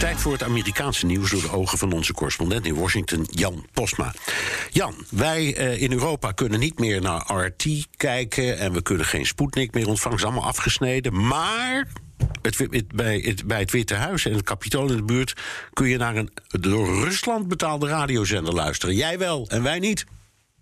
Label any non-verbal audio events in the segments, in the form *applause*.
Tijd voor het Amerikaanse nieuws door de ogen van onze correspondent in Washington, Jan Postma. Jan, wij eh, in Europa kunnen niet meer naar RT kijken en we kunnen geen Sputnik meer ontvangen. allemaal afgesneden. Maar het, bij, het, bij het Witte Huis en het Capitool in de buurt kun je naar een door Rusland betaalde radiozender luisteren. Jij wel en wij niet.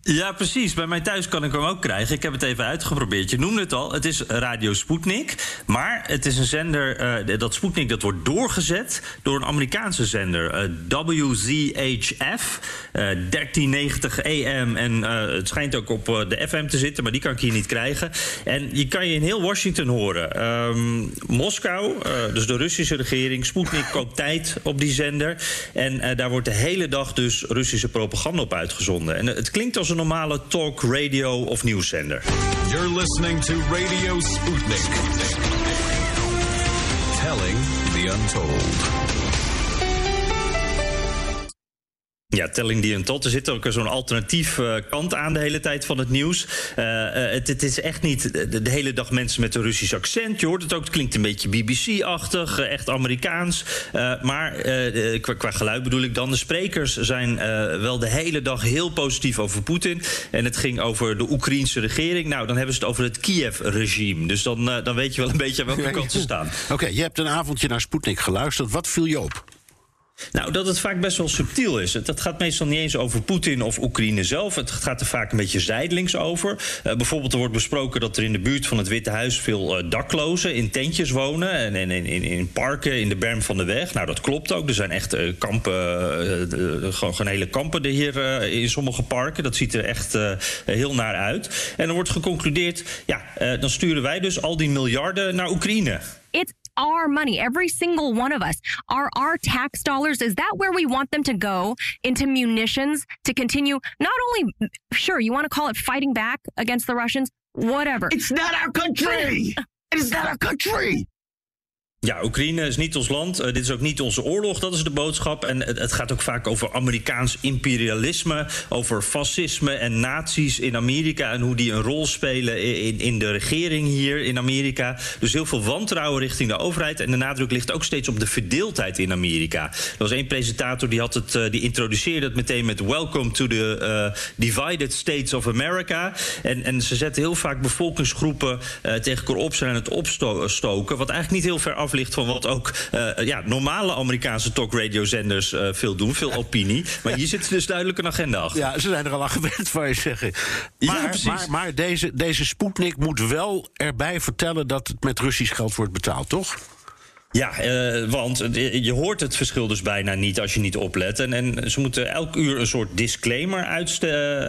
Ja, precies. Bij mij thuis kan ik hem ook krijgen. Ik heb het even uitgeprobeerd. Je noemde het al. Het is Radio Sputnik. Maar het is een zender. Uh, dat Sputnik dat wordt doorgezet door een Amerikaanse zender. WZHF. Uh, 1390 AM. En uh, het schijnt ook op de FM te zitten. Maar die kan ik hier niet krijgen. En je kan je in heel Washington horen. Um, Moskou, dus de Russische regering. Sputnik koopt tijd op die zender. En daar wordt de hele dag dus Russische propaganda op uitgezonden. En het klinkt als een normale talk, radio of nieuwszender. You're listening to Radio Sputnik. Telling the untold. Ja, Telling the Untold. Er zit ook zo'n alternatief uh, kant aan de hele tijd van het nieuws. Uh, uh, het, het, is echt niet de, de, hele dag mensen met een Russisch accent. Je hoort het ook, het klinkt een beetje BBC-achtig, echt Amerikaans. maar qua, qua, geluid bedoel ik dan. De sprekers zijn wel de hele dag heel positief over Poetin. En het ging over de Oekraïense regering. Nou, dan hebben ze het over het Kiev-regime. Dus dan, dan weet je wel een beetje aan welke kant ze staan. Oké, okay, je hebt een avondje naar Sputnik geluisterd. Wat viel je op? Nou, dat het vaak best wel subtiel is. Het gaat meestal niet eens over Poetin of Oekraïne zelf. Het gaat er vaak een beetje zijdelings over. Uh, bijvoorbeeld, er wordt besproken dat er in de buurt van het Witte Huis veel uh, daklozen in tentjes wonen. En in, in, parken, in de berm van de weg. Nou, dat klopt ook. Er zijn echt uh, kampen, gewoon, gewoon hele kampen hier in sommige parken. Dat ziet er echt heel naar uit. En er wordt geconcludeerd, ja, dan sturen wij dus al die miljarden naar Oekraïne. Our money, every single one of us, are our tax dollars. Is that where we want them to go into munitions to continue? Not only, sure, you want to call it fighting back against the Russians, whatever. It's not our country. it is not our country. Ja, Oekraïne is niet ons land. Uh, dit is ook niet onze oorlog, dat is de boodschap. En het, gaat ook vaak over Amerikaans imperialisme, over fascisme en nazi's in Amerika en hoe die een rol spelen in, in de regering hier in Amerika. Dus heel veel wantrouwen richting de overheid. En de nadruk ligt ook steeds op de verdeeldheid in Amerika. Er was één presentator die, had het, uh, die introduceerde het meteen met Welcome to the uh, Divided States of America. En, en ze zetten heel vaak bevolkingsgroepen tegen elkaar op, aan het opstoken. Wat eigenlijk niet heel ver af ligt van wat ook uh, ja, normale Amerikaanse talkradiozenders uh, veel doen. Veel opinie. Maar hier zit dus duidelijk een agenda achter. Ja, ze zijn er al aan gewend, zou je zeggen. Maar, ja, maar, maar deze, deze Sputnik moet wel erbij vertellen dat het met Russisch geld wordt betaald, toch? Ja, uh, want je hoort het verschil dus bijna niet als je niet oplet. En, ze moeten elk uur een soort disclaimer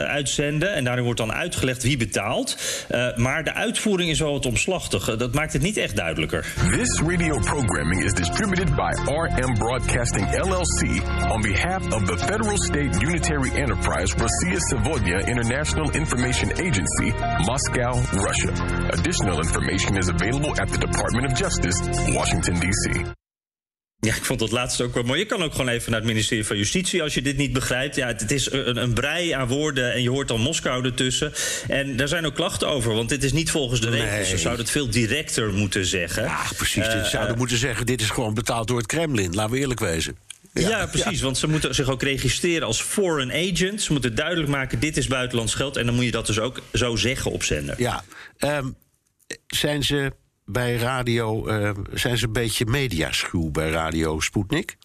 uitzenden. En daarin wordt dan uitgelegd wie betaalt. Uh, maar de uitvoering is wel wat omslachtig. Dat maakt het niet echt duidelijker. This radio programming is distributed by RM Broadcasting LLC on behalf of the Federal State Unitary Enterprise Rossiya Savodia International Information Agency, Moscow, Russia. Additional information is available at the Department of Justice, Washington, D.C. Ja, ik vond dat laatste ook wel mooi. Je kan ook gewoon even naar het ministerie van Justitie als je dit niet begrijpt. Ja, het, is een, een, brei aan woorden en je hoort dan Moskou ertussen. En daar zijn ook klachten over, want dit is niet volgens de regels. Nee. Ze zouden het veel directer moeten zeggen. Ja, precies. Uh, Ze zouden uh, moeten zeggen: dit is gewoon betaald door het Kremlin. Laten we eerlijk wezen. Ja, ja precies. Ja. Want ze moeten zich ook registreren als foreign agent. Ze moeten duidelijk maken: dit is buitenlands geld. En dan moet je dat dus ook zo zeggen op zender. Ja. Um, zijn ze bij radio uh, zijn ze een beetje mediaschuw bij Radio Sputnik?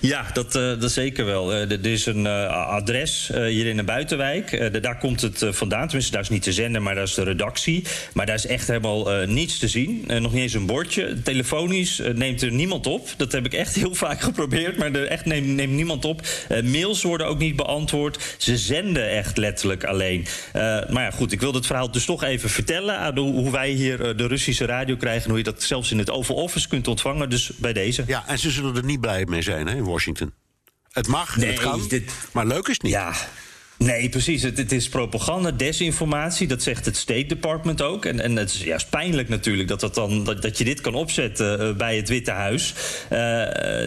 Ja, dat, uh, dat zeker wel. Uh, er is een uh, adres hier in de buitenwijk. daar komt het vandaan. Tenminste, daar is niet de zender, maar daar is de redactie. Maar daar is echt helemaal niets te zien. nog niet eens een bordje. Telefonisch neemt er niemand op. Dat heb ik echt *laughs* heel vaak geprobeerd, maar er echt neemt, neemt niemand op. mails worden ook niet beantwoord. Ze zenden echt letterlijk alleen. maar ja, goed, ik wilde het verhaal dus toch even vertellen. hoe wij hier de Russische radio krijgen. En hoe je dat zelfs in het Oval Office kunt ontvangen. Dus bij deze. Ja, en ze zullen er niet blij mee zijn in Washington. Het mag, Nee, het kan, dit- maar leuk is het niet. Ja. Nee, precies. Het, het is propaganda, desinformatie. Dat zegt het State Department ook. En, en het is juist pijnlijk natuurlijk dat, dat, dan, dat, dat je dit kan opzetten eh, bij het Witte Huis. Eh,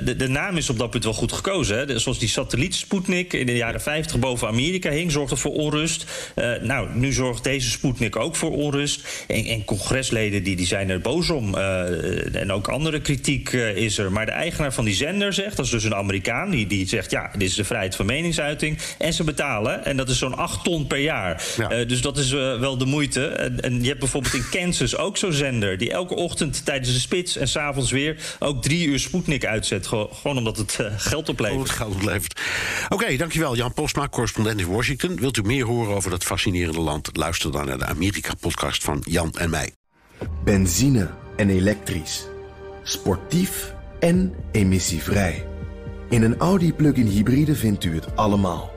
de, de naam is op dat punt wel goed gekozen. Hè. Zoals die satelliet Sputnik in de jaren 50 boven Amerika hing, zorgde voor onrust. Eh, nou, nu zorgt deze Sputnik ook voor onrust. En, en congresleden die, die zijn er boos om. En ook andere kritiek is er. Maar de eigenaar van die zender zegt, dat is dus een Amerikaan, die, die zegt: ja, dit is de vrijheid van meningsuiting. En ze betalen. En dat is zo'n 8 ton per jaar. Ja. Eh, dus dat is eh, wel de moeite. En, en je hebt bijvoorbeeld in Kansas ook zo'n zender. die elke ochtend tijdens de spits en s'avonds weer. ook drie uur Sputnik uitzet. Gewoon, omdat het eh, geld oplevert. het geld oplevert. Oké, dankjewel Jan Postma, correspondent in Washington. Wilt u meer horen over dat fascinerende land? Luister dan naar de Amerika-podcast van Jan en mij. Benzine en elektrisch. Sportief en emissievrij. In een Audi plug-in hybride vindt u het allemaal.